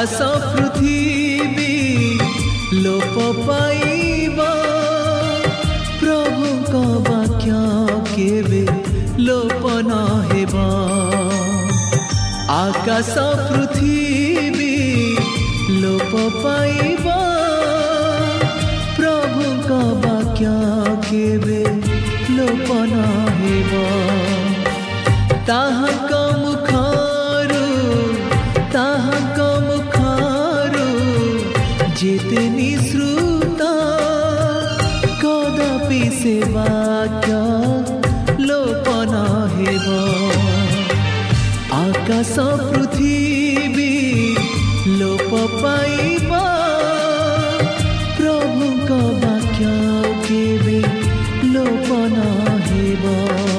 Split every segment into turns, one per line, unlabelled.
ଆକାଶ ପୃଥିବୀ ଲୋପ ପାଇବ ପ୍ରଭୁଙ୍କ ବାକ୍ୟ କେବେ ଲୋପ ନ ହେବ ଆକାଶ ପୃଥିବୀ ଲୋପ ପାଇବ ପ୍ରଭୁଙ୍କ ବାକ୍ୟ କେବେ ଲୋପ ନ ହେବ ତାହାଙ୍କ ମୁଖରୁ ଯେତେ ନିସୃତ କଦାପି ସେ ବାକ୍ୟ ଲୋପ ନ ହେବ ଆକାଶ ପୃଥିବୀ ଲୋପ ପାଇବ ପ୍ରଭୁଙ୍କ ବାକ୍ୟ କେବେ ଲୋପ ନ ହେବ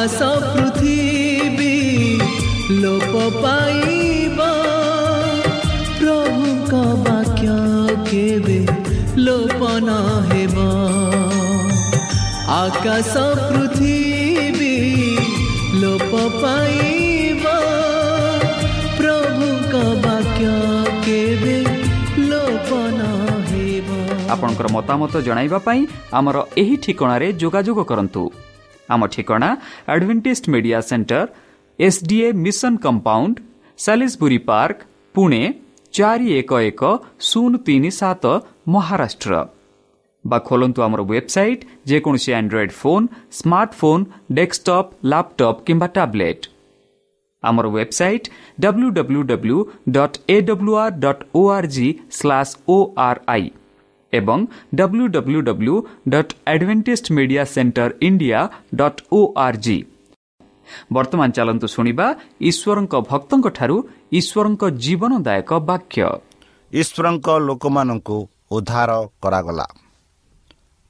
ଆକାଶ ପୃଥିବୀ ଲୋପ ପାଇବ। ପ୍ରଭୁଙ୍କ ବାକ୍ୟ କେବେ ଲୋପ ନ ହେବ। ଆକାଶ ପୃଥିବୀ ଲୋପ ପାଇବ। ପ୍ରଭୁଙ୍କ ବାକ୍ୟ କେବେ ଲୋପ ନ ହେବ।
ଆପଣଙ୍କର ମତାମତ ଜଣାଇବା ପାଇଁ ଆମର ଏହି ଠିକଣାରେ ଯୋଗାଯୋଗ କରନ୍ତୁ। ଆମ ଠିକଣା Adventist Media Centre SDA mission compound Salisbury park Pune ଚାରି ଏକ ଏକ ଶୂନ ତିନି ସାତ ମହାରାଷ୍ଟ୍ର। ବା ଖୋଲନ୍ତୁ ଆମର ୱେବସାଇଟ୍ ଯେକୌଣସି android phone smartphone desktop laptop କିମ୍ବା ଟ୍ୟାବ୍ଲେଟ୍ ଆମର website W W W dot A W R dot O R G slash O R I ଏବଂ W W W dot Adventist Media Centre India dot O R G ବର୍ତ୍ତମାନ ଚାଲନ୍ତୁ ଶୁଣିବା ଈଶ୍ୱରଙ୍କ ଭକ୍ତଙ୍କଠାରୁ ଈଶ୍ୱରଙ୍କ ଜୀବନଦାୟକ ବାକ୍ୟ
ଈଶ୍ୱରଙ୍କ ଲୋକମାନଙ୍କୁ ଉଦ୍ଧାର କରାଗଲା।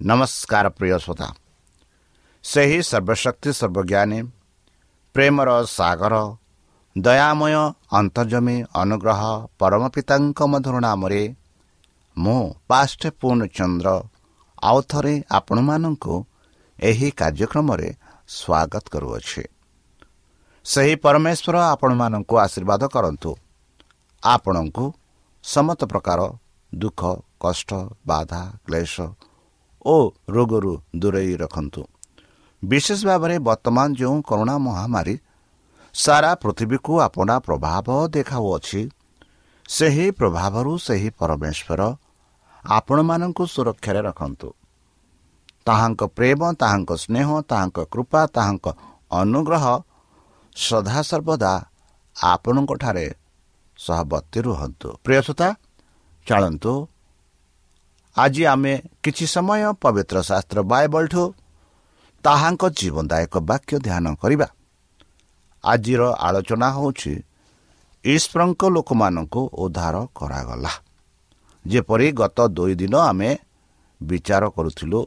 ନମସ୍କାର ପ୍ରିୟ ଶ୍ରୋତା। ସେହି ସର୍ବଶକ୍ତି ସର୍ବଜ୍ଞାନୀ ପ୍ରେମର ସାଗର ଦୟାମୟ ଅନ୍ତର୍ଜମୀ ଅନୁଗ୍ରହ ପରମ ପିତାଙ୍କ ମଧୁର ନାମରେ ମୁଁ ପାଷ୍ଟ ପୂର୍ଣ୍ଣଚନ୍ଦ୍ର ଆଉ ଥରେ ଆପଣମାନଙ୍କୁ ଏହି କାର୍ଯ୍ୟକ୍ରମରେ ସ୍ୱାଗତ କରୁଅଛି। ସେହି ପରମେଶ୍ୱର ଆପଣମାନଙ୍କୁ ଆଶୀର୍ବାଦ କରନ୍ତୁ। ଆପଣଙ୍କୁ ସମସ୍ତ ପ୍ରକାର ଦୁଃଖ କଷ୍ଟ ବାଧା କ୍ଲେଶ ଓ ରୋଗରୁ ଦୂରେଇ ରଖନ୍ତୁ। ବିଶେଷ ଭାବରେ ବର୍ତ୍ତମାନ ଯେଉଁ କରୋନା ମହାମାରୀ ସାରା ପୃଥିବୀକୁ ଆପଣା ପ୍ରଭାବ ଦେଖାଉଅଛି ସେହି ପ୍ରଭାବରୁ ସେହି ପରମେଶ୍ୱର ଆପଣମାନଙ୍କୁ ସୁରକ୍ଷାରେ ରଖନ୍ତୁ। ତାହାଙ୍କ ପ୍ରେମ ତାହାଙ୍କ ସ୍ନେହ ତାହାଙ୍କ କୃପା ତାହାଙ୍କ ଅନୁଗ୍ରହ ସଦାସର୍ବଦା ଆପଣଙ୍କଠାରେ ସହବର୍ତ୍ତୀ ରୁହନ୍ତୁ। ପ୍ରିୟସତା ଚଳନ୍ତୁ। ଆଜି ଆମେ କିଛି ସମୟ ପବିତ୍ର ଶାସ୍ତ୍ର ବାଇବଲଠୁ ତାହାଙ୍କ ଜୀବନଦାୟକ ବାକ୍ୟ ଧ୍ୟାନ କରିବା। ଆଜିର ଆଲୋଚନା ହେଉଛି ଈଶ୍ୱରଙ୍କ ଲୋକମାନଙ୍କୁ ଉଦ୍ଧାର କରାଗଲା। ଯେପରି ଗତ ଦୁଇ ଦିନ ଆମେ ବିଚାର କରୁଥିଲୁ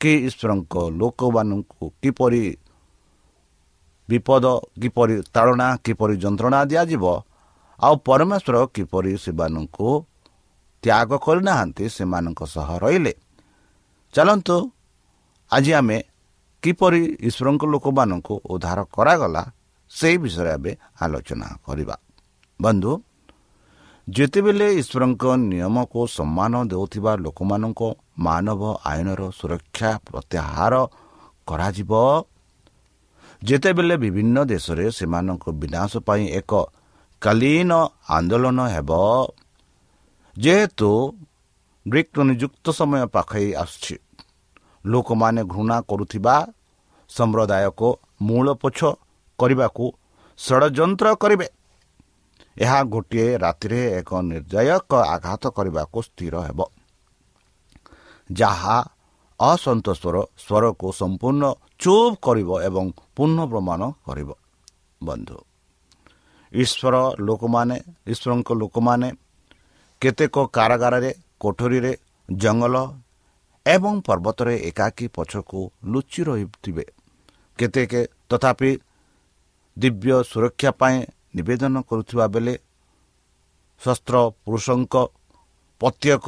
କି ଈଶ୍ୱରଙ୍କ ଲୋକମାନଙ୍କୁ କିପରି ବିପଦ କିପରି ତାଳନା କିପରି ଯନ୍ତ୍ରଣା ଦିଆଯିବ ଆଉ ପରମେଶ୍ୱର କିପରି ସେମାନଙ୍କୁ ତ୍ୟାଗ କରିନାହାନ୍ତି ସେମାନଙ୍କ ସହ ରହିଲେ। ଚାଲନ୍ତୁ ଆଜି ଆମେ କିପରି ଈଶ୍ୱରଙ୍କ ଲୋକମାନଙ୍କୁ ଉଦ୍ଧାର କରାଗଲା ସେହି ବିଷୟରେ ଏବେ ଆଲୋଚନା କରିବା। ବନ୍ଧୁ ଯେତେବେଳେ ଈଶ୍ୱରଙ୍କ ନିୟମକୁ ସମ୍ମାନ ଦେଉଥିବା ଲୋକମାନଙ୍କ ମାନବ ଆଇନର ସୁରକ୍ଷା ପ୍ରତ୍ୟାହାର କରାଯିବ ଯେତେବେଳେ ବିଭିନ୍ନ ଦେଶରେ ସେମାନଙ୍କ ବିନାଶ ପାଇଁ ଏକ କାଳୀନ ଆନ୍ଦୋଳନ ହେବ ଯେହେତୁ ବ୍ରିକ୍ର ନିଯୁକ୍ତ ସମୟ ପାଖେଇ ଆସୁଛି ଲୋକମାନେ ଘୃଣା କରୁଥିବା ସମ୍ପ୍ରଦାୟକୁ ମୂଳପୋଛ କରିବାକୁ ଷଡ଼ଯନ୍ତ୍ର କରିବେ। ଏହା ଗୋଟିଏ ରାତିରେ ଏକ ନିର୍ଦ୍ଦାୟକ ଆଘାତ କରିବାକୁ ସ୍ଥିର ହେବ। ଯାହା ଅସନ୍ତୋଷର ସ୍ୱରକୁ ସମ୍ପୂର୍ଣ୍ଣ ଚୁପ୍ କରିବ ଏବଂ ପୁନଃ ପ୍ରମାଣ କରିବ। ବନ୍ଧୁ ଈଶ୍ୱର ଲୋକମାନେ ଈଶ୍ୱରଙ୍କ ଲୋକମାନେ କେତେକ କାରାଗାରରେ କୋଠରୀରେ ଜଙ୍ଗଲ ଏବଂ ପର୍ବତରେ ଏକାକୀ ପଛକୁ ଲୁଚି ରହିଥିବେ। କେତେକ ତଥାପି ଦିବ୍ୟ ସୁରକ୍ଷା ପାଇଁ ନିବେଦନ କରୁଥିବା ବେଳେ ଶସ୍ତ୍ର ପୁରୁଷଙ୍କ ପ୍ରତ୍ୟେକ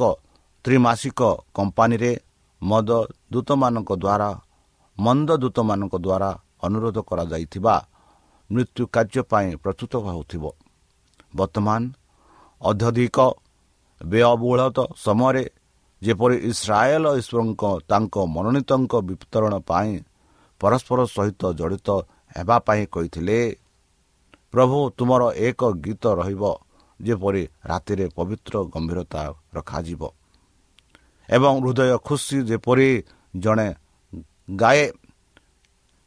ତ୍ରିମାସିକ କମ୍ପାନୀରେ ମଦ ଦୂତମାନଙ୍କ ଦ୍ୱାରା ମନ୍ଦ ଦୂତମାନଙ୍କ ଦ୍ୱାରା ଅନୁରୋଧ କରାଯାଇଥିବା ମୃତ୍ୟୁ କାର୍ଯ୍ୟ ପାଇଁ ପ୍ରସ୍ତୁତ ହେଉଥିବ। ବର୍ତ୍ତମାନ ଅତ୍ୟଧିକ ବ୍ୟୟବହୁଳତ ସମୟରେ ଯେପରି ଇସ୍ରାଏଲ ଈଶ୍ୱରଙ୍କ ତାଙ୍କ ମନୋନୀତଙ୍କ ବିତରଣ ପାଇଁ ପରସ୍ପର ସହିତ ଜଡ଼ିତ ହେବା ପାଇଁ କହିଥିଲେ ପ୍ରଭୁ ତୁମର ଏକ ଗୀତ ରହିବ ଯେପରି ରାତିରେ ପବିତ୍ର ଗମ୍ଭୀରତା ରଖାଯିବ। ଏବଂ ହୃଦୟ ଖୁସି ଯେପରି ଜଣେ ଗାଏ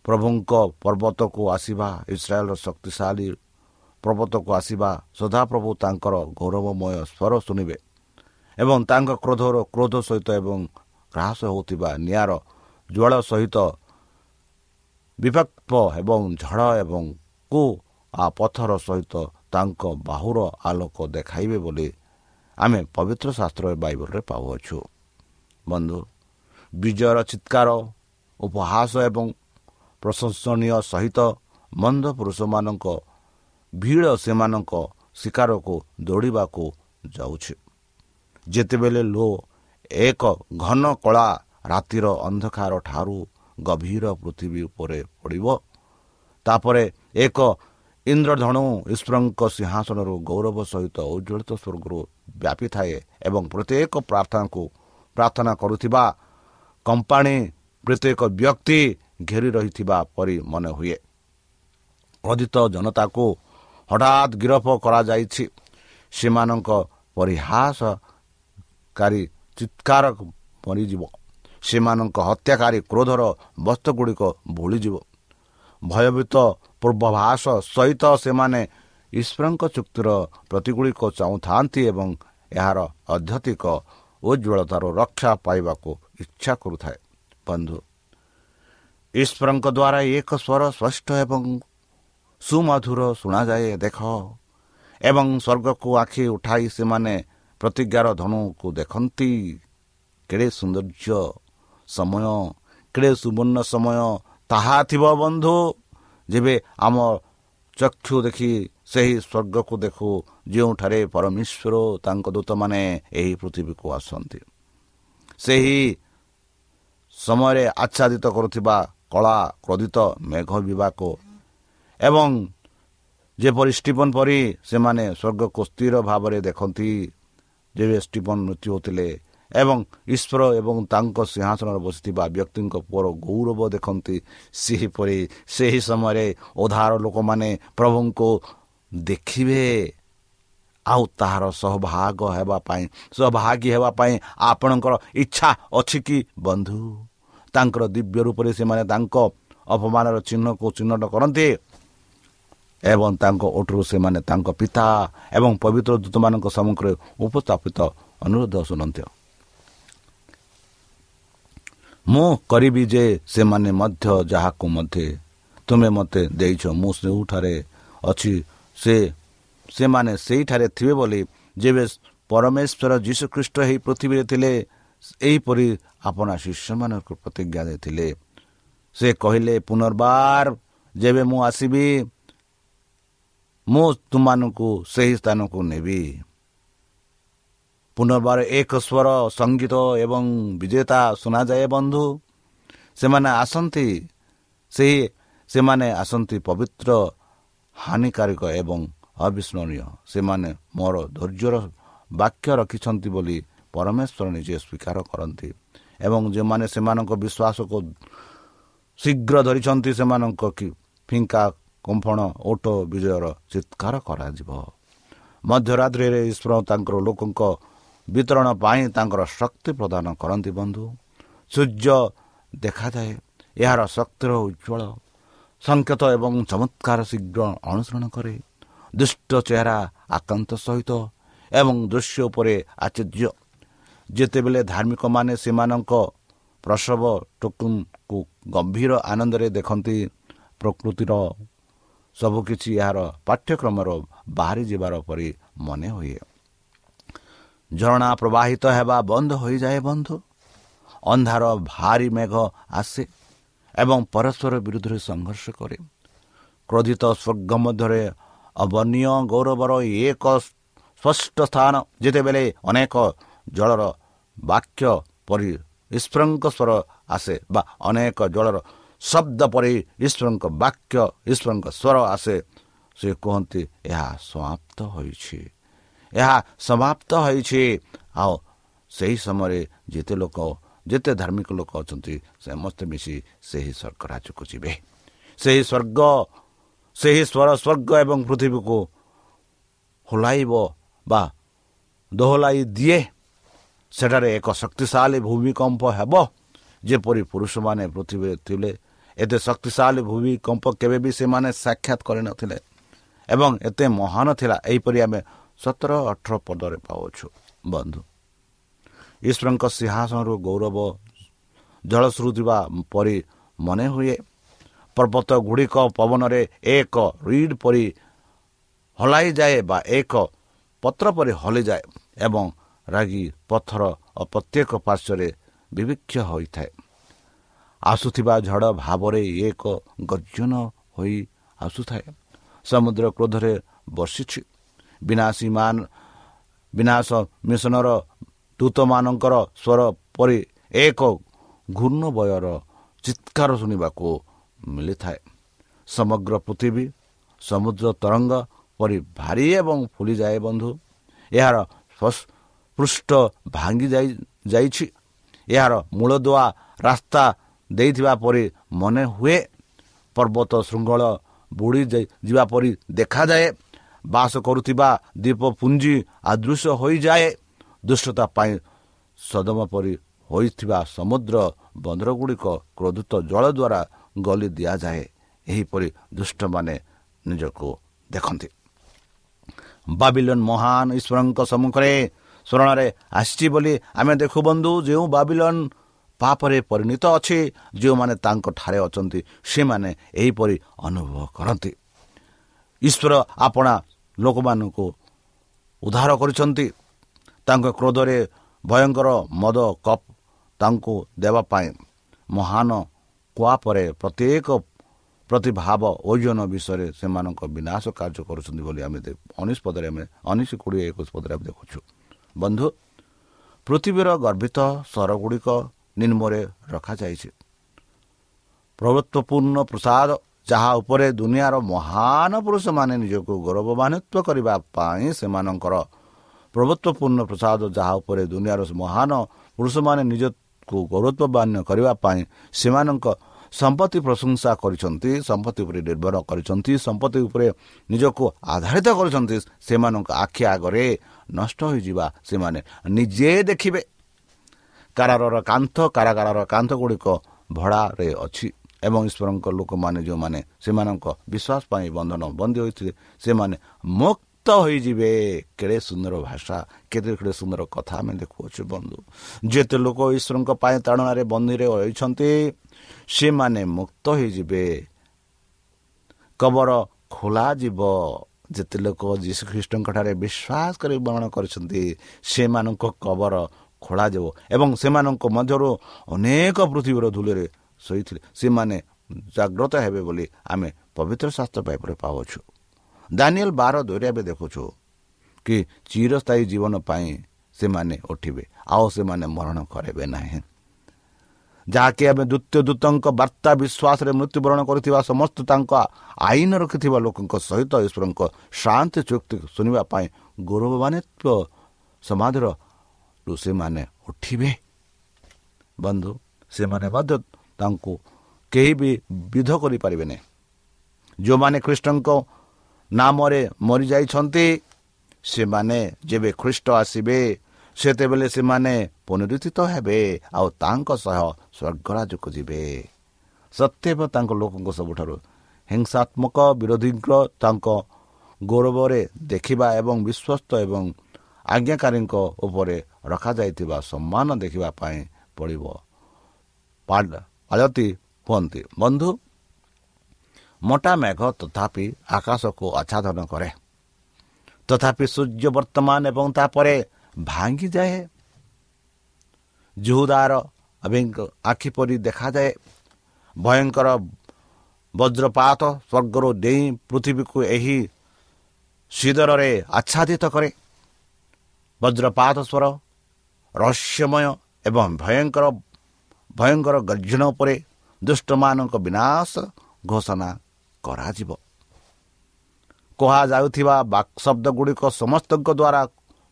ପ୍ରଭୁଙ୍କ ପର୍ବତକୁ ଆସିବା ଇସ୍ରାଏଲର ଶକ୍ତିଶାଳୀ ପର୍ବତକୁ ଆସିବା ସଦାପ୍ରଭୁ ତାଙ୍କର ଗୌରବମୟ ସ୍ୱର ଶୁଣିବେ। ଏବଂ ତାଙ୍କ କ୍ରୋଧର କ୍ରୋଧ ସହିତ ଏବଂ ହ୍ରାସ ହେଉଥିବା ନିଆଁର ଜ୍ୱାଳ ସହିତ ବିଭକ୍ତ ଏବଂ ଝଡ଼ ଏବଂ କୁ ଆ ପଥର ସହିତ ତାଙ୍କ ବାହୁର ଆଲୋକ ଦେଖାଇବେ ବୋଲି ଆମେ ପବିତ୍ର ଶାସ୍ତ୍ର ବାଇବଲରେ ପାଉଅଛୁ। ବନ୍ଧୁ ବିଜୟର ଚିତ୍କାର ଉପହାସ ଏବଂ ପ୍ରଶଂସନୀୟ ସହିତ ମନ୍ଦ ପୁରୁଷମାନଙ୍କ ଭିଡ଼ ସେମାନଙ୍କ ଶିକାରକୁ ଦୌଡ଼ିବାକୁ ଯାଉଛି। ଯେତେବେଳେ ଲୋ ଏକ ଘନ କଳା ରାତିର ଅନ୍ଧକାର ଠାରୁ ଗଭୀର ପୃଥିବୀ ଉପରେ ପଡ଼ିବ ତାପରେ ଏକ ଇନ୍ଦ୍ରଧନୁ ଈଶ୍ୱରଙ୍କ ସିଂହାସନରୁ ଗୌରବ ସହିତ ଉଜ୍ଜଳିତ ସ୍ୱର୍ଗରୁ ବ୍ୟାପିଥାଏ ଏବଂ ପ୍ରତ୍ୟେକ ପ୍ରାର୍ଥନାକୁ ପ୍ରାର୍ଥନା କରୁଥିବା କମ୍ପାନୀ ପ୍ରତ୍ୟେକ ବ୍ୟକ୍ତି ଘେରି ରହିଥିବା ପରି ମନେ ହୁଏ। ଅଧିତ ଜନତାକୁ ହଠାତ୍ ଗିରଫ କରାଯାଇଛି। ସେମାନଙ୍କ ପରିହାସକାରୀ ଚିତ୍କାର ମରିଯିବ। ସେମାନଙ୍କ ହତ୍ୟାକାରୀ କ୍ରୋଧର ବସ୍ତୁଗୁଡ଼ିକ ଭୁଳିଯିବ ଭୟଭୀତ ପୂର୍ବଭାସ ସହିତ ସେମାନେ ଈଶ୍ୱରଙ୍କ ଚୁକ୍ତିର ପ୍ରତିଗୁଡ଼ିକ ଚାହୁଁଥାନ୍ତି ଏବଂ ଏହାର ଅଧ୍ୟତିକ ଉଜ୍ଜଳତାରୁ ରକ୍ଷା ପାଇବାକୁ ଇଚ୍ଛା କରୁଥାଏ। ବନ୍ଧୁ ଈଶ୍ୱରଙ୍କ ଦ୍ୱାରା ଏକ ସ୍ୱର ସ୍ପଷ୍ଟ ଏବଂ ସୁମଧୁର ଶୁଣାଯାଏ ଦେଖ। ଏବଂ ସ୍ୱର୍ଗକୁ ଆଖି ଉଠାଇ ସେମାନେ ପ୍ରତିଜ୍ଞାର ଧନୁକୁ ଦେଖନ୍ତି। କେଡ଼େ ସୌନ୍ଦର୍ଯ୍ୟ ସମୟ କେଡ଼େ ସୁବର୍ଣ୍ଣ ସମୟ ତାହା ଥିବ ବନ୍ଧୁ ଯେବେ ଆମ ଚକ୍ଷୁ ଦେଖି ସେହି ସ୍ୱର୍ଗକୁ ଦେଖୁ ଯେଉଁଠାରେ ପରମେଶ୍ୱର ତାଙ୍କ ଦୂତମାନେ ଏହି ପୃଥିବୀକୁ ଆସନ୍ତି। ସେହି ସମୟରେ ଆଚ୍ଛାଦିତ କରୁଥିବା କଳା କ୍ରୋଧିତ ମେଘ ବିବାକ ଏବଂ ଯେପରି ଷ୍ଟିଫନ୍ ପରି ସେମାନେ ସ୍ୱର୍ଗକୁ ସ୍ଥିର ଭାବରେ ଦେଖନ୍ତି ଯେବେ ଷ୍ଟିଫନ୍ ମୃତ୍ୟୁ ହେଉଥିଲେ ଏବଂ ଈଶ୍ୱର ଏବଂ ତାଙ୍କ ସିଂହାସନରେ ବସିଥିବା ବ୍ୟକ୍ତିଙ୍କ ପୁଅର ଗୌରବ ଦେଖନ୍ତି। ସେହିପରି ସେହି ସମୟରେ ଉଧାର ଲୋକମାନେ ପ୍ରଭୁଙ୍କୁ ଦେଖିବେ। ଆଉ ତାହାର ସହଭାଗ ହେବା ପାଇଁ ସହଭାଗୀ ହେବା ପାଇଁ ଆପଣଙ୍କର ଇଚ୍ଛା ଅଛି କି ବନ୍ଧୁ? ତାଙ୍କର ଦିବ୍ୟ ରୂପରେ ସେମାନେ ତାଙ୍କ ଅପମାନର ଚିହ୍ନକୁ ଚିହ୍ନଟ କରନ୍ତି ଏବଂ ତାଙ୍କ ଓଟରୁ ସେମାନେ ତାଙ୍କ ପିତା ଏବଂ ପବିତ୍ର ଦୂତମାନଙ୍କ ସମ୍ମୁଖରେ ଉପସ୍ଥାପିତ ଅନୁରୋଧ ଶୁଣନ୍ତି। ମୁଁ କରିବି ଯେ ସେମାନେ ମଧ୍ୟ ଯାହାକୁ ମଧ୍ୟ ତୁମେ ମୋତେ ଦେଇଛ ମୁଁ ସେଉଠାରେ ଅଛି। ସେ ସେମାନେ ସେଇଠାରେ ଥିବେ ବୋଲି ଯେବେ ପରମେଶ୍ୱର ଯୀଶୁଖ୍ରୀଷ୍ଟ ଏହି ପୃଥିବୀରେ ଥିଲେ ଏହିପରି ଆପଣ ଶିଷ୍ୟମାନଙ୍କୁ ପ୍ରତିଜ୍ଞା ଦେଇଥିଲେ। ସେ କହିଲେ ପୁନର୍ବାର ଯେବେ ମୁଁ ଆସିବି ମୁଁ ତୁମମାନଙ୍କୁ ସେହି ସ୍ଥାନକୁ ନେବି। ପୁନର୍ବାର ଏକ ସ୍ୱର ସଙ୍ଗୀତ ଏବଂ ବିଜେତା ଶୁଣାଯାଏ ବନ୍ଧୁ। ସେମାନେ ଆସନ୍ତି ସେହି ସେମାନେ ଆସନ୍ତି ପବିତ୍ର ହାନିକାରକ ଏବଂ ଅବିସ୍ମରଣୀୟ। ସେମାନେ ମୋର ଧୈର୍ଯ୍ୟର ବାକ୍ୟ ରଖିଛନ୍ତି ବୋଲି ପରମେଶ୍ୱର ନିଜେ ସ୍ୱୀକାର କରନ୍ତି ଏବଂ ଯେଉଁମାନେ ସେମାନଙ୍କ ବିଶ୍ୱାସକୁ ଶୀଘ୍ର ଧରିଛନ୍ତି ସେମାନଙ୍କ ଫିଙ୍କା କମ୍ଫଣ ଓଟ ବିଜୟର ଚିତ୍କାର କରାଯିବ। ମଧ୍ୟରାତ୍ରିରେ ଈଶ୍ୱର ତାଙ୍କର ଲୋକଙ୍କ ବିତରଣ ପାଇଁ ତାଙ୍କର ଶକ୍ତି ପ୍ରଦାନ କରନ୍ତି ବନ୍ଧୁ। ସୂର୍ଯ୍ୟ ଦେଖାଯାଏ ଏହାର ଶକ୍ତିର ଉଜ୍ଜଳ ସଂକେତ ଏବଂ ଚମତ୍କାର ଶୀଘ୍ର ଅନୁସରଣ କରେ। ଦୁଷ୍ଟ ଚେହେରା ଆକାନ୍ତ ସହିତ ଏବଂ ଦୃଶ୍ୟ ଉପରେ ଆଚର୍ଯ୍ୟ। ଯେତେବେଳେ ଧାର୍ମିକମାନେ ସେମାନଙ୍କ ପ୍ରସବ ଟୋକୁନକୁ ଗମ୍ଭୀର ଆନନ୍ଦରେ ଦେଖନ୍ତି ପ୍ରକୃତିର ସବୁକିଛି ଏହାର ପାଠ୍ୟକ୍ରମର ବାହାରି ଯିବାର ପରି ମନେ ହୁଏ। ଝରଣା ପ୍ରବାହିତ ହେବା ବନ୍ଦ ହୋଇଯାଏ ବନ୍ଧୁ। ଅନ୍ଧାର ଭାରି ମେଘ ଆସେ ଏବଂ ପରସ୍ପର ବିରୁଦ୍ଧରେ ସଂଘର୍ଷ କରେ। କ୍ରୋଧିତ ସ୍ୱର୍ଗ ମଧ୍ୟରେ ଅବର୍ଣ୍ଣୀୟ ଗୌରବର ଏକ ସ୍ପଷ୍ଟ ସ୍ଥାନ। ଯେତେବେଳେ ଅନେକ ଜଳର ବାକ୍ୟ ପରି ଈଶ୍ୱରଙ୍କ ସ୍ୱର ଆସେ ବା ଅନେକ ଜଳର ଶବ୍ଦ ପରି ଈଶ୍ୱରଙ୍କ ବାକ୍ୟ ଈଶ୍ୱରଙ୍କ ସ୍ୱର ଆସେ ସେ କୁହନ୍ତି ଏହା ସମାପ୍ତ ହୋଇଛି। ଏହା ସମାପ୍ତ ହୋଇଛି। ଆଉ ସେହି ସମୟରେ ଯେତେ ଲୋକ ଯେତେ ଧାର୍ମିକ ଲୋକ ଅଛନ୍ତି ସମସ୍ତେ ମିଶି ସେହି ସ୍ୱର୍ଗ ରାଜ୍ୟକୁ ଯିବେ। ସେହି ସ୍ୱର୍ଗ ସେହି ସ୍ୱର ସ୍ୱର୍ଗ ଏବଂ ପୃଥିବୀକୁ ହୋଲାଇବ ବା ଦୋହଲାଇ ଦିଏ। ସେଠାରେ ଏକ ଶକ୍ତିଶାଳୀ ଭୂମିକମ୍ପ ହେବ। ଯେପରି ପୁରୁଷମାନେ ପୃଥିବୀରେ ଥିଲେ ଏତେ ଶକ୍ତିଶାଳୀ ଭୂମିକମ୍ପ କେବେ ବି ସେମାନେ ସାକ୍ଷାତ କରିନଥିଲେ। ଏବଂ ଏତେ ମହାନ ଥିଲା ଏହିପରି ଆମେ ସତର ଅଠର ପଦରେ ପାଉଛୁ ବନ୍ଧୁ। ଈଶ୍ୱରଙ୍କ ସିଂହାସନରୁ ଗୌରବ ଜଳ ଶୁରୁଥିବା ପରି ମନେ ହୁଏ। ପର୍ବତ ଗୁଡ଼ିକ ପବନରେ ଏକ ରିଡ୍ ପରି ହଲାଇଯାଏ ବା ଏକ ପତ୍ର ପରି ହଲିଯାଏ ଏବଂ ରାଗି ପଥର ଓ ପ୍ରତ୍ୟେକ ପାର୍ଶ୍ୱରେ ବିବିକ୍ଷ ହୋଇଥାଏ। ଆସୁଥିବା ଝଡ଼ ଭାବରେ ଏକ ଗର୍ଜନ ହୋଇ ଆସୁଥାଏ। ସମୁଦ୍ର କ୍ରୋଧରେ ବର୍ଷିଛି। ବିନାଶୀ ମାନ ବିନାଶ ମିଶନର ଦୂତମାନଙ୍କର ସ୍ୱର ପରି ଏକ ଘୂର୍ଣ୍ଣବୟର ଚିତ୍କାର ଶୁଣିବାକୁ ମିଳିଥାଏ। ସମଗ୍ର ପୃଥିବୀ ସମୁଦ୍ର ତରଙ୍ଗ ପରି ଭାରି ଏବଂ ଫୁଲିଯାଏ ବନ୍ଧୁ। ଏହାର ପୃଷ୍ଠ ଭାଙ୍ଗି ଯାଇ ଯାଇଛି। ଏହାର ମୂଳଦୁଆ ରାସ୍ତା ଦେଇଥିବା ପରି ମନେ ହୁଏ। ପର୍ବତ ଶୃଙ୍ଖଳ ବୁଡ଼ି ଯିବା ପରି ଦେଖାଯାଏ। ବାସ କରୁଥିବା ଦ୍ୱୀପପୁଞ୍ଜି ଆଦୃଶ୍ୟ ହୋଇଯାଏ। ଦୁଷ୍ଟତା ପାଇଁ ସଦମ ପରି ହୋଇଥିବା ସମୁଦ୍ର ବନ୍ଦରଗୁଡ଼ିକ କ୍ରୋଧିତ ଜଳ ଦ୍ୱାରା ଗଲି ଦିଆଯାଏ। ଏହିପରି ଦୁଷ୍ଟମାନେ ନିଜକୁ ଦେଖନ୍ତି। ବାବିଲନ୍ ମହାନ ଈଶ୍ୱରଙ୍କ ସମ୍ମୁଖରେ ସ୍ମରଣରେ ଆସିଛି ବୋଲି ଆମେ ଦେଖୁ ବନ୍ଧୁ ଯେଉଁ ବାବିଲନ୍ ପାପରେ ପରିଣତ ଅଛି ଯେଉଁମାନେ ତାଙ୍କଠାରେ ଅଛନ୍ତି ସେମାନେ ଏହିପରି ଅନୁଭବ କରନ୍ତି। ଈଶ୍ୱର ଆପଣା ଲୋକମାନଙ୍କୁ ଉଦ୍ଧାର କରିଛନ୍ତି। ତାଙ୍କ କ୍ରୋଧରେ ଭୟଙ୍କର ମଦ କପ୍ ତାଙ୍କୁ ଦେବା ପାଇଁ ମହାନ କୁଆ ପରେ ପ୍ରତ୍ୟେକ ପ୍ରତିଭାବ ଓଜନ ବିଷୟରେ ସେମାନଙ୍କ ବିନାଶ କାର୍ଯ୍ୟ କରୁଛନ୍ତି ବୋଲି ଆମେ ଉଣେଇଶ ପଦରେ ଆମେ ଉଣେଇଶ କୋଡ଼ିଏ ଏକୋଇଶ ପଦରେ ଆମେ ଦେଖୁଛୁ। ବନ୍ଧୁ ପୃଥିବୀର ଗର୍ବିତ ସ୍ୱରଗୁଡ଼ିକ ନିମ୍ନରେ ରଖାଯାଇଛି। ପ୍ରଭୁତ୍ୱପୂର୍ଣ୍ଣ ପ୍ରସାଦ ଯାହା ଉପରେ ଦୁନିଆର ମହାନ ପୁରୁଷମାନେ ନିଜକୁ ଗୌରବାନ୍ୱିତ କରିବା ପାଇଁ ସେମାନଙ୍କର ପ୍ରଭୁତ୍ୱପୂର୍ଣ୍ଣ ପ୍ରସାଦ ଯାହା ଉପରେ ଦୁନିଆର ମହାନ ପୁରୁଷମାନେ ନିଜକୁ ଗୌରବବାନ୍ୟ କରିବା ପାଇଁ ସେମାନଙ୍କ ସମ୍ପତ୍ତି ପ୍ରଶଂସା କରିଛନ୍ତି ସମ୍ପତ୍ତି ଉପରେ ନିର୍ଭର କରିଛନ୍ତି ସମ୍ପତ୍ତି ଉପରେ ନିଜକୁ ଆଧାରିତ କରିଛନ୍ତି ସେମାନଙ୍କ ଆଖି ଆଗରେ ନଷ୍ଟ ହୋଇଯିବା ସେମାନେ ନିଜେ ଦେଖିବେ। କାରାରର କାନ୍ଥ କାରାଗାରର କାନ୍ଥ ଗୁଡ଼ିକ ଭଡ଼ାରେ ଅଛି। ଏବଂ ଈଶ୍ୱରଙ୍କ ଲୋକମାନେ ଯେଉଁମାନେ ସେମାନଙ୍କ ବିଶ୍ୱାସ ପାଇଁ ବନ୍ଧନ ବନ୍ଦୀ ହୋଇଥିଲେ ସେମାନେ ମୁକ୍ତ ହୋଇଯିବେ। କେଡ଼େ ସୁନ୍ଦର ଭାଷା କେତେ କେଡ଼େ ସୁନ୍ଦର କଥା ଆମେ ଦେଖୁଅଛୁ ବନ୍ଧୁ। ଯେତେ ଲୋକ ଈଶ୍ୱରଙ୍କ ପାଇଁ ତାଡ଼ନାରେ ବନ୍ଦୀରେ ରହିଛନ୍ତି ସେମାନେ ମୁକ୍ତ ହୋଇଯିବେ। କବର ଖୋଲାଯିବ। ଯେତେ ଲୋକ ଯୀଶୁଖ୍ରୀଷ୍ଟଙ୍କଠାରେ ବିଶ୍ୱାସ କରି ବର୍ଣ୍ଣନା କରିଛନ୍ତି ସେମାନଙ୍କ କବର ଖୋଳାଯିବ ଏବଂ ସେମାନଙ୍କ ମଧ୍ୟରୁ ଅନେକ ପୃଥିବୀର ଧୂଳିରେ ଶୋଇଥିଲେ ସେମାନେ ଜାଗ୍ରତ ହେବେ ବୋଲି ଆମେ ପବିତ୍ର ଶାସ୍ତ୍ର ପାଇପରେ ପାଉଛୁ ଦାନିଏଲ ବାର ଦୁଇରେ ଏବେ ଦେଖୁଛୁ କି ଚିରସ୍ଥାୟୀ ଜୀବନ ପାଇଁ ସେମାନେ ଉଠିବେ ଆଉ ସେମାନେ ମରଣ କରିବେ ନାହିଁ। ଯାହାକି ଆମେ ଦ୍ୱିତୀୟ ଦୂତଙ୍କ ବାର୍ତ୍ତା ବିଶ୍ୱାସରେ ମୃତ୍ୟୁବରଣ କରିଥିବା ସମସ୍ତ ତାଙ୍କ ଆଇନ ରଖିଥିବା ଲୋକଙ୍କ ସହିତ ଈଶ୍ୱରଙ୍କ ଶାନ୍ତି ଚୁକ୍ତି ଶୁଣିବା ପାଇଁ ଗୌରବାନ୍ୱିତ ସମାଜର ସେମାନେ ଉଠିବେ। ବନ୍ଧୁ ସେମାନେ ମଧ୍ୟ ତାଙ୍କୁ କେହି ବି ବିଧ କରିପାରିବେନି। ଯେଉଁମାନେ ଖ୍ରୀଷ୍ଟଙ୍କ ନାମରେ ମରିଯାଇଛନ୍ତି ସେମାନେ ଯେବେ ଖ୍ରୀଷ୍ଟ ଆସିବେ ସେତେବେଳେ ସେମାନେ ପୁନରୁଦ୍ଧିତ ହେବେ ଆଉ ତାଙ୍କ ସହ ସ୍ୱର୍ଗରାଜକୁ ଯିବେ। ସତ୍ୟବ ତାଙ୍କ ଲୋକଙ୍କ ସବୁଠାରୁ ହିଂସାତ୍ମକ ବିରୋଧୀଙ୍କ ତାଙ୍କ ଗୌରବରେ ଦେଖିବା ଏବଂ ବିଶ୍ୱସ୍ତ ଏବଂ ଆଜ୍ଞାକାରୀଙ୍କ ଉପରେ ରଖାଯାଇଥିବା ସମ୍ମାନ ଦେଖିବା ପାଇଁ ପଡ଼ିବ। ଆଳତି ହୁଅନ୍ତି। ବନ୍ଧୁ ମୋଟା ମେଘ ତଥାପି ଆକାଶକୁ ଆଚ୍ଛାଦନ କରେ। ତଥାପି ସୂର୍ଯ୍ୟ ବର୍ତ୍ତମାନ ଏବଂ ତାପରେ ଭାଙ୍ଗିଯାଏ। ଜୁହୁଦାର ଆଖି ପରି ଦେଖାଯାଏ। ଭୟଙ୍କର ବଜ୍ରପାତ ସ୍ୱର୍ଗରୁ ଡେଇଁ ପୃଥିବୀକୁ ଏହି ସିଦରରେ ଆଚ୍ଛାଦିତ କରେ। ବଜ୍ରପାତ ସ୍ୱର ରହସ୍ୟମୟ ଏବଂ ଭୟଙ୍କର ଭୟଙ୍କର ଗର୍ଜନ ଉପରେ ଦୁଷ୍ଟମାନଙ୍କ ବିନାଶ ଘୋଷଣା କରାଯିବ। କୁହାଯାଉଥିବା ବାକ୍ ଶବ୍ଦ ଗୁଡ଼ିକ ସମସ୍ତଙ୍କ ଦ୍ୱାରା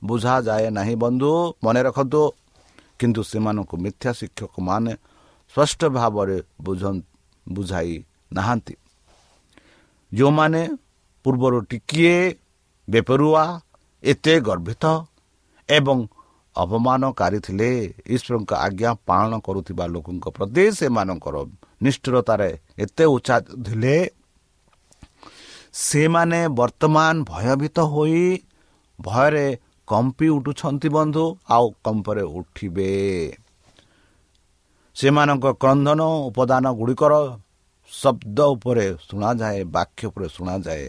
ବୁଝାଯାଏ ନାହିଁ ବନ୍ଧୁ ମନେ ରଖନ୍ତୁ। କିନ୍ତୁ ସେମାନଙ୍କୁ ମିଥ୍ୟା ଶିକ୍ଷକମାନେ ସ୍ପଷ୍ଟ ଭାବରେ ବୁଝ ବୁଝାଇ ନାହାନ୍ତି। ଯେଉଁମାନେ ପୂର୍ବରୁ ଟିକିଏ ବେପରୁଆ ଏତେ ଗର୍ବିତ ଏବଂ ଅପମାନକାରୀ ଥିଲେ ଈଶ୍ୱରଙ୍କ ଆଜ୍ଞା ପାଳନ କରୁଥିବା ଲୋକଙ୍କ ପ୍ରତି ସେମାନଙ୍କର ନିଷ୍ଠୁରତାରେ ଏତେ ଉଚ୍ଚା ଥିଲେ। ସେମାନେ ବର୍ତ୍ତମାନ ଭୟଭୀତ ହୋଇ ଭୟରେ କମ୍ପି ଉଠୁଛନ୍ତି ବନ୍ଧୁ ଆଉ କମ୍ପରେ ଉଠିବେ। ସେମାନଙ୍କ କ୍ରନ୍ଧନ ଉପାଦାନ ଗୁଡ଼ିକର ଶବ୍ଦ ଉପରେ ଶୁଣାଯାଏ ବାକ୍ୟ ଉପରେ ଶୁଣାଯାଏ।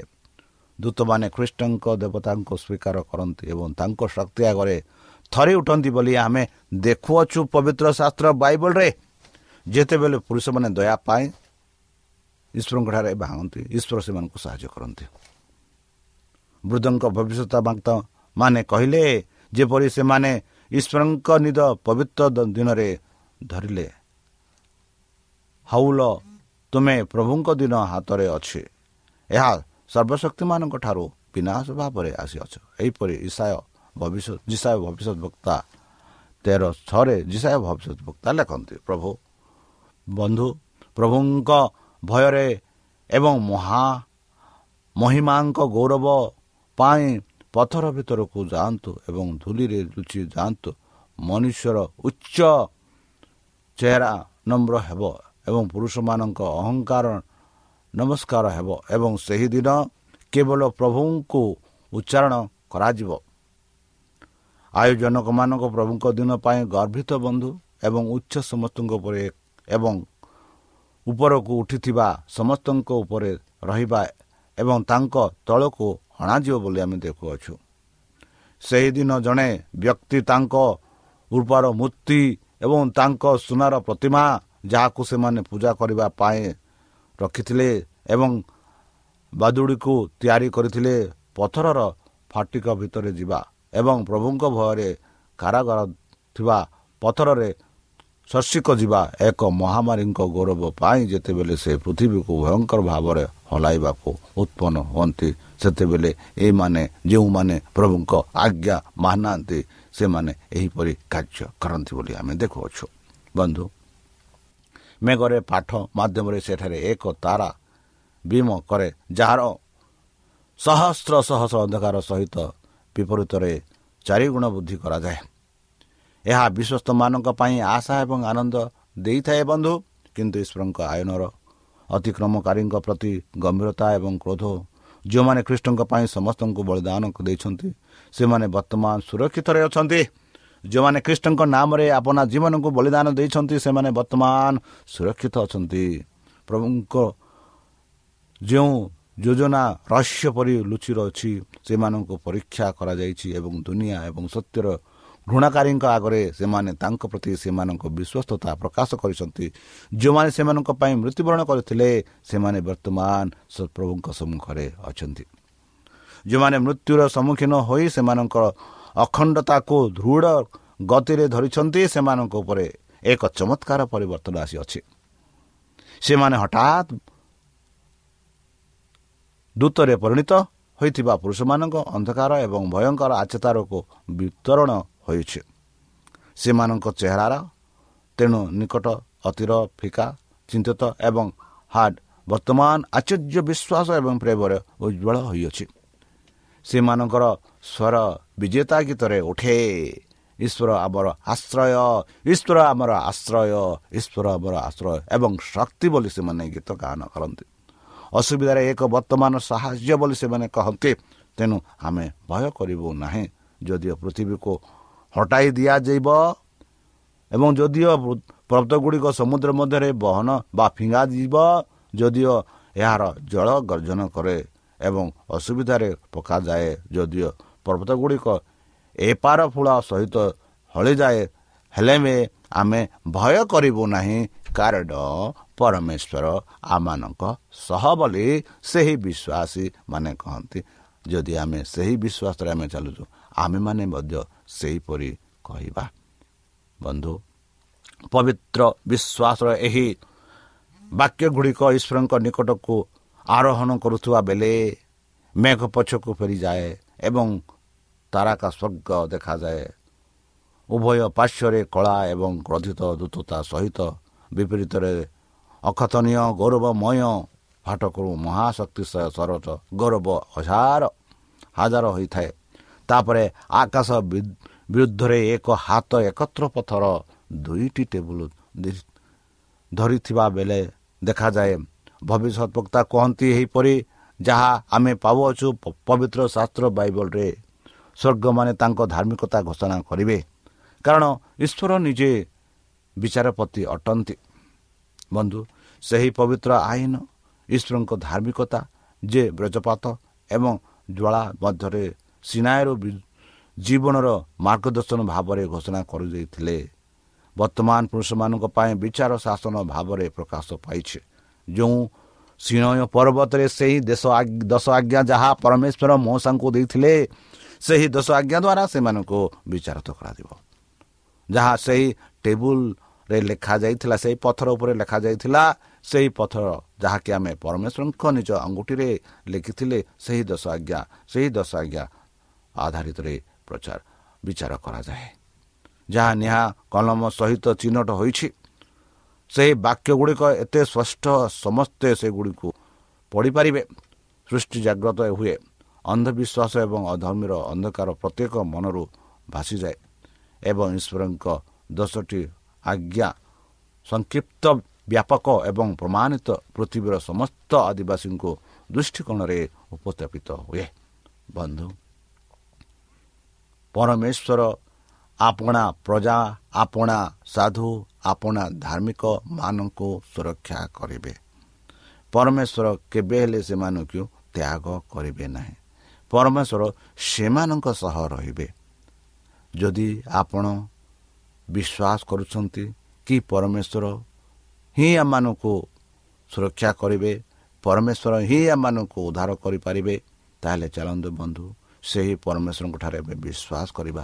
ଦୂତମାନେ ଖ୍ରୀଷ୍ଟଙ୍କ ଦେବତାଙ୍କୁ ସ୍ୱୀକାର କରନ୍ତି ଏବଂ ତାଙ୍କ ଶକ୍ତି ଆଗରେ ଥରି ଉଠନ୍ତି ବୋଲି ଆମେ ଦେଖୁଅଛୁ ପବିତ୍ର ଶାସ୍ତ୍ର ବାଇବଲରେ। ଯେତେବେଳେ ପୁରୁଷମାନେ ଦୟା ପାଏ ଈଶ୍ୱରଙ୍କଠାରେ ଭାଙ୍ଗନ୍ତି ଈଶ୍ୱର ସେମାନଙ୍କୁ ସାହାଯ୍ୟ କରନ୍ତି। ବୃଦ୍ଧଙ୍କ ଭବିଷ୍ୟତ ମାନେ କହିଲେ ଯେପରି ସେମାନେ ଈଶ୍ୱରଙ୍କ ନିଦ ପବିତ୍ର ଦିନରେ ଧରିଲେ ହାଉଲ ତୁମେ ପ୍ରଭୁଙ୍କ ଦିନ ହାତରେ ଅଛି। ଏହା ସର୍ବଶକ୍ତିମାନଙ୍କ ଠାରୁ ବିନାଶ ଭାବରେ ଆସିଅଛ। ଏହିପରି ଇସାୟ ଭବିଷ୍ୟତ ଜିସାୟ ଭବିଷ୍ୟତ ବକ୍ତା ତେର ଛଅରେ ଜିସାୟ ଭବିଷ୍ୟତ ବକ୍ତା ଲେଖନ୍ତି। ପ୍ରଭୁ ବନ୍ଧୁ ପ୍ରଭୁଙ୍କ ଭୟରେ ଏବଂ ମହା ମହିମାଙ୍କ ଗୌରବ ପାଇଁ ପଥର ଭିତରକୁ ଯାଆନ୍ତୁ ଏବଂ ଧୂଳିରେ ଲୁଚି ଯାଆନ୍ତୁ। ମନୁଷ୍ୟର ଉଚ୍ଚ ଚେହେରା ନମ୍ର ହେବ ଏବଂ ପୁରୁଷମାନଙ୍କ ଅହଙ୍କାର ନମସ୍କାର ହେବ ଏବଂ ସେହିଦିନ କେବଳ ପ୍ରଭୁଙ୍କୁ ଉଚ୍ଚାରଣ କରାଯିବ। ଆୟୋଜନକମାନଙ୍କ ପ୍ରଭୁଙ୍କ ଦିନ ପାଇଁ ଗର୍ବିତ ବନ୍ଧୁ ଏବଂ ଉଚ୍ଚ ସମସ୍ତଙ୍କ ଉପରେ ଏବଂ ଉପରକୁ ଉଠିଥିବା ସମସ୍ତଙ୍କ ଉପରେ ରହିବା ଏବଂ ତାଙ୍କ ତଳକୁ ଅଣାଯିବ ବୋଲି ଆମେ ଦେଖୁଅଛୁ। ସେହିଦିନ ଜଣେ ବ୍ୟକ୍ତି ତାଙ୍କ ଉର୍ବର ମୂର୍ତ୍ତି ଏବଂ ତାଙ୍କ ସୁନାର ପ୍ରତିମା ଯାହାକୁ ସେମାନେ ପୂଜା କରିବା ପାଇଁ ରଖିଥିଲେ ଏବଂ ବାଦୁଡ଼ିକୁ ତିଆରି କରିଥିଲେ ପଥରର ଫାଟିକ ଭିତରେ ଯିବା ଏବଂ ପ୍ରଭୁଙ୍କ ଭୟରେ କାରାଗାର ଥିବା ପଥରରେ ଶସ୍ୟକ ଯିବା ଏକ ମହାମାରୀଙ୍କ ଗୌରବ ପାଇଁ ଯେତେବେଳେ ସେ ପୃଥିବୀକୁ ଭୟଙ୍କର ଭାବରେ ହଲାଇବାକୁ ଉତ୍ପନ୍ନ ହୁଅନ୍ତି ସେତେବେଳେ ଏଇମାନେ ଯେଉଁମାନେ ପ୍ରଭୁଙ୍କ ଆଜ୍ଞା ମାନୁନାହାନ୍ତି ସେମାନେ ଏହିପରି କାର୍ଯ୍ୟ କରନ୍ତି ବୋଲି ଆମେ ଦେଖୁଅଛୁ। ବନ୍ଧୁ ମେଘରେ ପାଠ ମାଧ୍ୟମରେ ସେଠାରେ ଏକ ତାରା ବିମ କରେ ଯାହାର ସହସ୍ର ସହସ୍ର ଅନ୍ଧକାର ସହିତ ବିପରୀତରେ ଚାରିଗୁଣ ବୃଦ୍ଧି କରାଯାଏ। ଏହା ବିଶ୍ୱସ୍ତମାନଙ୍କ ପାଇଁ ଆଶା ଏବଂ ଆନନ୍ଦ ଦେଇଥାଏ ବନ୍ଧୁ କିନ୍ତୁ ଈଶ୍ୱରଙ୍କ ଆଇନର ଅତିକ୍ରମକାରୀଙ୍କ ପ୍ରତି ଗମ୍ଭୀରତା ଏବଂ କ୍ରୋଧ ଯେଉଁମାନେ ଖ୍ରୀଷ୍ଟଙ୍କ ପାଇଁ ସମସ୍ତଙ୍କୁ ବଳିଦାନ ଦେଇଛନ୍ତି ସେମାନେ ବର୍ତ୍ତମାନ ସୁରକ୍ଷିତରେ ଅଛନ୍ତି। ଯେଉଁମାନେ ଖ୍ରୀଷ୍ଟଙ୍କ ନାମରେ ଆପଣା ଜୀବନକୁ ବଳିଦାନ ଦେଇଛନ୍ତି ସେମାନେ ବର୍ତ୍ତମାନ ସୁରକ୍ଷିତ ଅଛନ୍ତି। ପ୍ରଭୁଙ୍କ ଯେଉଁ ଯୋଜନା ରହସ୍ୟ ପରି ଲୁଚି ରହିଛି ସେମାନଙ୍କୁ ପରୀକ୍ଷା କରାଯାଇଛି ଏବଂ ଦୁନିଆ ଏବଂ ସତ୍ୟର ଘୃଣାକାରୀଙ୍କ ଆଗରେ ସେମାନେ ତାଙ୍କ ପ୍ରତି ସେମାନଙ୍କ ବିଶ୍ୱସ୍ତତା ପ୍ରକାଶ କରିଛନ୍ତି। ଯେଉଁମାନେ ସେମାନଙ୍କ ପାଇଁ ମୃତ୍ୟୁବରଣ କରିଥିଲେ ସେମାନେ ବର୍ତ୍ତମାନ ପ୍ରଭୁଙ୍କ ସମ୍ମୁଖରେ ଅଛନ୍ତି। ଯେଉଁମାନେ ମୃତ୍ୟୁର ସମ୍ମୁଖୀନ ହୋଇ ସେମାନଙ୍କର ଅଖଣ୍ଡତାକୁ ଦୃଢ଼ ଗତିରେ ଧରିଛନ୍ତି ସେମାନଙ୍କ ଉପରେ ଏକ ଚମତ୍କାର ପରିବର୍ତ୍ତନ ଆସିଅଛି। ସେମାନେ ହଠାତ୍ ଦୂତରେ ପରିଣତ ହୋଇଥିବା ପୁରୁଷମାନଙ୍କ ଅନ୍ଧକାର ଏବଂ ଭୟଙ୍କର ଆଚେତାରକୁ ବିତରଣ ହୋଇଛି। ସେମାନଙ୍କ ଚେହେରାର ତେଣୁ ନିକଟ ଅତିର ଫିକା ଚିନ୍ତିତ ଏବଂ ହାର୍ଡ ବର୍ତ୍ତମାନ ଆଚର୍ଯ୍ୟ ବିଶ୍ୱାସ ଏବଂ ପ୍ରେମରେ ଉଜ୍ଜଳ ହୋଇଅଛି। ସେମାନଙ୍କର ସ୍ୱର ବିଜେତା ଗୀତରେ ଉଠେ ଈଶ୍ୱର ଆମର ଆଶ୍ରୟ ଈଶ୍ୱର ଆମର ଆଶ୍ରୟ ଈଶ୍ୱର ଆମର ଆଶ୍ରୟ ଏବଂ ଶକ୍ତି ବୋଲି ସେମାନେ ଗୀତ ଗାନ କରନ୍ତି। ଅସୁବିଧାରେ ଏକ ବର୍ତ୍ତମାନ ସାହାଯ୍ୟ ବୋଲି ସେମାନେ କହନ୍ତି। ତେଣୁ ଆମେ ଭୟ କରିବୁ ନାହିଁ। ଯଦିଓ ପୃଥିବୀକୁ ହଟାଇ ଦିଆଯିବ ଏବଂ ଯଦିଓ ପର୍ବତଗୁଡ଼ିକ ସମୁଦ୍ର ମଧ୍ୟରେ ବହନ ବା ଫିଙ୍ଗାଯିବ ଯଦିଓ ଏହାର ଜଳ ଗର୍ଜନ କରେ ଏବଂ ଅସୁବିଧାରେ ପକାଯାଏ ଯଦିଓ ପର୍ବତଗୁଡ଼ିକ ଏପାର ଫୁଳ ସହିତ ହଳିଯାଏ ହେଲେ ଆମେ ଭୟ କରିବୁ ନାହିଁ କାରଣ ପରମେଶ୍ୱର ଆମମାନଙ୍କ ସହ ବୋଲି ସେହି ବିଶ୍ୱାସୀ ମାନେ କହନ୍ତି। ଯଦି ଆମେ ସେହି ବିଶ୍ୱାସରେ ଆମେ ଚାଲୁଛୁ ଆମେମାନେ ମଧ୍ୟ ସେହିପରି କହିବା। ବନ୍ଧୁ ପବିତ୍ର ବିଶ୍ୱାସର ଏହି ବାକ୍ୟ ଗୁଡ଼ିକ ଈଶ୍ୱରଙ୍କ ନିକଟକୁ ଆରୋହଣ କରୁଥିବା ବେଳେ ମେଘ ପଛକୁ ଫେରିଯାଏ ଏବଂ ତାରାକା ସ୍ୱର୍ଗ ଦେଖାଯାଏ। ଉଭୟ ପାର୍ଶ୍ୱରେ କଳା ଏବଂ କ୍ରୋଧିତ ଦୂତତା ସହିତ ବିପରୀତରେ ଅକଥନୀୟ ଗୌରବମୟ ଫାଟକରୁ ମହାଶକ୍ତି ସରସ ଗୌରବ ହଜାର ହାଜାର ହୋଇଥାଏ। ତାପରେ ଆକାଶ ବିରୁଦ୍ଧରେ ଏକ ହାତ ଏକତ୍ର ପଥର ଦୁଇଟି ଟେବୁଲ ଧରିଥିବା ବେଳେ ଦେଖାଯାଏ ଭବିଷ୍ୟତ ବକ୍ତା କୁହନ୍ତି ଏହିପରି ଯାହା ଆମେ ପାଉଅଛୁ ପବିତ୍ର ଶାସ୍ତ୍ର ବାଇବଲରେ ସ୍ୱର୍ଗମାନେ ତାଙ୍କ ଧାର୍ମିକତା ଘୋଷଣା କରିବେ। କାରଣ ଈଶ୍ୱର ନିଜେ ବିଚାରପତି ଅଟନ୍ତି। ବନ୍ଧୁ ସେହି ପବିତ୍ର ଆଇନ ଈଶ୍ୱରଙ୍କ ଧାର୍ମିକତା ଯେ ବ୍ରଜପାତ ଏବଂ ଜ୍ୱାଳା ମଧ୍ୟରେ ସିନାଏର ଜୀବନର ମାର୍ଗଦର୍ଶନ ଭାବରେ ଘୋଷଣା କରିଦେଇଥିଲେ ବର୍ତ୍ତମାନ ପୁରୁଷମାନଙ୍କ ପାଇଁ ବିଚାର ଶାସନ ଭାବରେ ପ୍ରକାଶ ପାଇଛି। ଯେଉଁ ସିନୟ ପର୍ବତରେ ସେହି ଦେଶ ଦଶ ଆଜ୍ଞା ଯାହା ପରମେଶ୍ୱର ମଉସାଙ୍କୁ ଦେଇଥିଲେ ସେହି ଦଶ ଆଜ୍ଞା ଦ୍ୱାରା ସେମାନଙ୍କୁ ବିଚାରିତ କରାଯିବ। ଯାହା ସେହି ଟେବୁଲରେ ଲେଖାଯାଇଥିଲା ସେହି ପଥର ଉପରେ ଲେଖାଯାଇଥିଲା ସେହି ପଥର ଯାହାକି ଆମେ ପରମେଶ୍ୱରଙ୍କ ନିଜ ଅଙ୍ଗୁଠିରେ ଲେଖିଥିଲେ ସେହି ଦଶ ଆଜ୍ଞା ସେହି ଦଶ ଆଜ୍ଞା ଆଧାରିତରେ ପ୍ରଚାର ବିଚାର କରାଯାଏ। ଯାହା ନିହା କଲମ ସହିତ ଚିହ୍ନଟ ହୋଇଛି ସେହି ବାକ୍ୟ ଗୁଡ଼ିକ ଏତେ ସ୍ପଷ୍ଟ ସମସ୍ତେ ସେଗୁଡ଼ିକୁ ପଢ଼ିପାରିବେ। ସୃଷ୍ଟି ଜାଗ୍ରତ ହୁଏ ଅନ୍ଧବିଶ୍ୱାସ ଏବଂ ଅଧର୍ମୀର ଅନ୍ଧକାର ପ୍ରତ୍ୟେକ ମନରୁ ଭାସିଯାଏ ଏବଂ ଈଶ୍ୱରଙ୍କ ଦଶଟି ଆଜ୍ଞା। ସଂକ୍ଷିପ୍ତ ବ୍ୟାପକ ଏବଂ ପ୍ରମାଣିତ ପୃଥିବୀର ସମସ୍ତ ଆଦିବାସୀଙ୍କୁ ଦୃଷ୍ଟିକୋଣରେ ଉପସ୍ଥାପିତ ହୁଏ। ବନ୍ଧୁ ପରମେଶ୍ୱର ଆପଣା ପ୍ରଜା ଆପଣା ସାଧୁ ଆପଣା ଧାର୍ମିକମାନଙ୍କୁ ସୁରକ୍ଷା କରିବେ। ପରମେଶ୍ୱର କେବେ ହେଲେ ସେମାନଙ୍କୁ ତ୍ୟାଗ କରିବେ ନାହିଁ। ପରମେଶ୍ୱର ସେମାନଙ୍କ ସହ ରହିବେ। ଯଦି ଆପଣ ବିଶ୍ୱାସ କରୁଛନ୍ତି କି ପରମେଶ୍ୱର ହିଁ ଆମମାନଙ୍କୁ ସୁରକ୍ଷା କରିବେ ପରମେଶ୍ୱର ହିଁ ଆମମାନଙ୍କୁ ଉଦ୍ଧାର କରିପାରିବେ ତାହେଲେ ଚାଲନ୍ତୁ ବନ୍ଧୁ ସେହି ପରମେଶ୍ୱରଙ୍କଠାରେ ଆମେ ବିଶ୍ୱାସ କରିବା।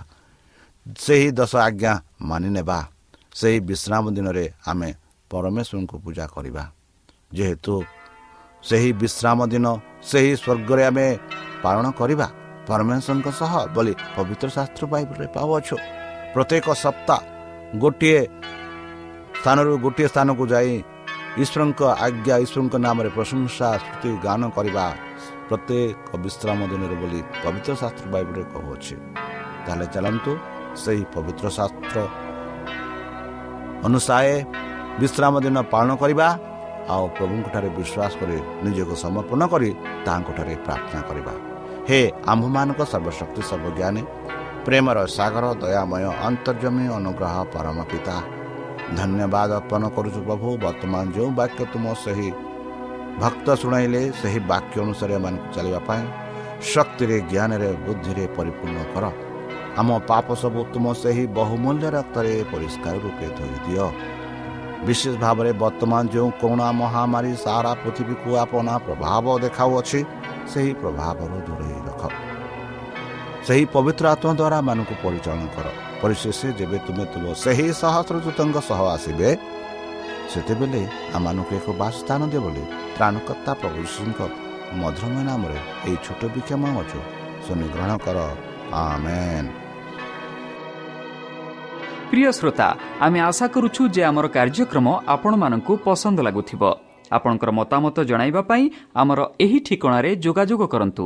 ସେହି ଦଶ ଆଜ୍ଞା ମାନି ନେବା ସେହି ବିଶ୍ରାମ ଦିନରେ ଆମେ ପରମେଶ୍ୱରଙ୍କୁ ପୂଜା କରିବା। ଯେହେତୁ ସେହି ବିଶ୍ରାମ ଦିନ ସେହି ସ୍ୱର୍ଗରେ ଆମେ ପାଳନ କରିବା ପରମେଶ୍ୱରଙ୍କ ସହ ବୋଲି ପବିତ୍ର ଶାସ୍ତ୍ର ବାଇବଲରେ ପାଉଅଛୁ। ପ୍ରତ୍ୟେକ ସପ୍ତାହ ଗୋଟିଏ ସ୍ଥାନରୁ ଗୋଟିଏ ସ୍ଥାନକୁ ଯାଇ ଈଶ୍ୱରଙ୍କ ଆଜ୍ଞା ଈଶ୍ୱରଙ୍କ ନାମରେ ପ୍ରଶଂସା ସ୍ମୃତି ଗାନ କରିବା ପ୍ରତ୍ୟେକ ବିଶ୍ରାମ ଦିନରେ ବୋଲି ପବିତ୍ର ଶାସ୍ତ୍ର ବାଇବଲରେ କହୁଅଛି ତାହେଲେ ଚାଲନ୍ତୁ ସେହି ପବିତ୍ର ଶାସ୍ତ୍ର ଅନୁସାରେ ବିଶ୍ରାମ ଦିନ ପାଳନ କରିବା ଆଉ ପ୍ରଭୁଙ୍କଠାରେ ବିଶ୍ୱାସ କରି ନିଜକୁ ସମର୍ପଣ କରି ତାହାଙ୍କଠାରେ ପ୍ରାର୍ଥନା କରିବା। ହେ ଆମ୍ଭମାନଙ୍କ ସର୍ବଶକ୍ତି ସର୍ବଜ୍ଞାନୀ ପ୍ରେମର ସାଗର ଦୟାମୟ ଅନ୍ତର୍ଜମୀ ଅନୁଗ୍ରହ ପରମ ପିତା। ଧନ୍ୟବାଦ ଅର୍ପଣ କରୁଛୁ ପ୍ରଭୁ ବର୍ତ୍ତମାନ ଯେଉଁ ବାକ୍ୟ ତୁମ ସେହି ଭକ୍ତ ଶୁଣାଇଲେ ସେହି ବାକ୍ୟ ଅନୁସାରେ ଏମାନଙ୍କୁ ଚାଲିବା ପାଇଁ ଶକ୍ତିରେ ଜ୍ଞାନରେ ବୁଦ୍ଧିରେ ପରିପୂର୍ଣ୍ଣ କର। ଆମ ପାପ ସବୁ ତୁମ ସେହି ବହୁମୂଲ୍ୟ ରକ୍ତରେ ପରିଷ୍କାର ରୂପେ ଧୋଇ ଦିଅ ବିଶେଷ ଭାବରେ ବର୍ତ୍ତମାନ ଯେଉଁ କରୁଣା ମହାମାରୀ ସାରା ପୃଥିବୀକୁ ଆପଣା ପ୍ରଭାବ ଦେଖାଉଅଛି ସେହି ପ୍ରଭାବରୁ ଦୂରେଇ ରଖ। ସେହି ପବିତ୍ର ଆତ୍ମା ଦ୍ୱାରା ମାନଙ୍କୁ ପରିଚାଳନା କର। ପରିଶେଷରେ ଯେବେ ତୁମେ ତୁମ ସେହି ସହସ୍ରଦୂତଙ୍କ ସହ ଆସିବେ ସେତେବେଳେ ଆମମାନଙ୍କୁ ଏକ ବାସସ୍ଥାନ ଦିଅ ବୋଲି ତ୍ରାଣକର୍ତ୍ତା ପ୍ରଭୁ ଶିଶୁଙ୍କ ମଧୁରମୟ ନାମରେ ଏହି ଛୋଟ ବିକ୍ଷମ ଅଛୁ। ଶୁଣିଗ୍ରହଣ କର। ଆମେନ୍।
ପ୍ରିୟ ଶ୍ରୋତା ଆମେ ଆଶା କରୁଛୁ ଯେ ଆମର କାର୍ଯ୍ୟକ୍ରମ ଆପଣମାନଙ୍କୁ ପସନ୍ଦ ଲାଗୁଥିବ। ଆପଣଙ୍କର ମତାମତ ଜଣାଇବା ପାଇଁ ଆମର ଏହି ଠିକଣାରେ ଯୋଗାଯୋଗ କରନ୍ତୁ।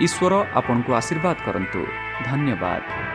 ईश्वर आपणको आशीर्वाद करन्तु धन्यवाद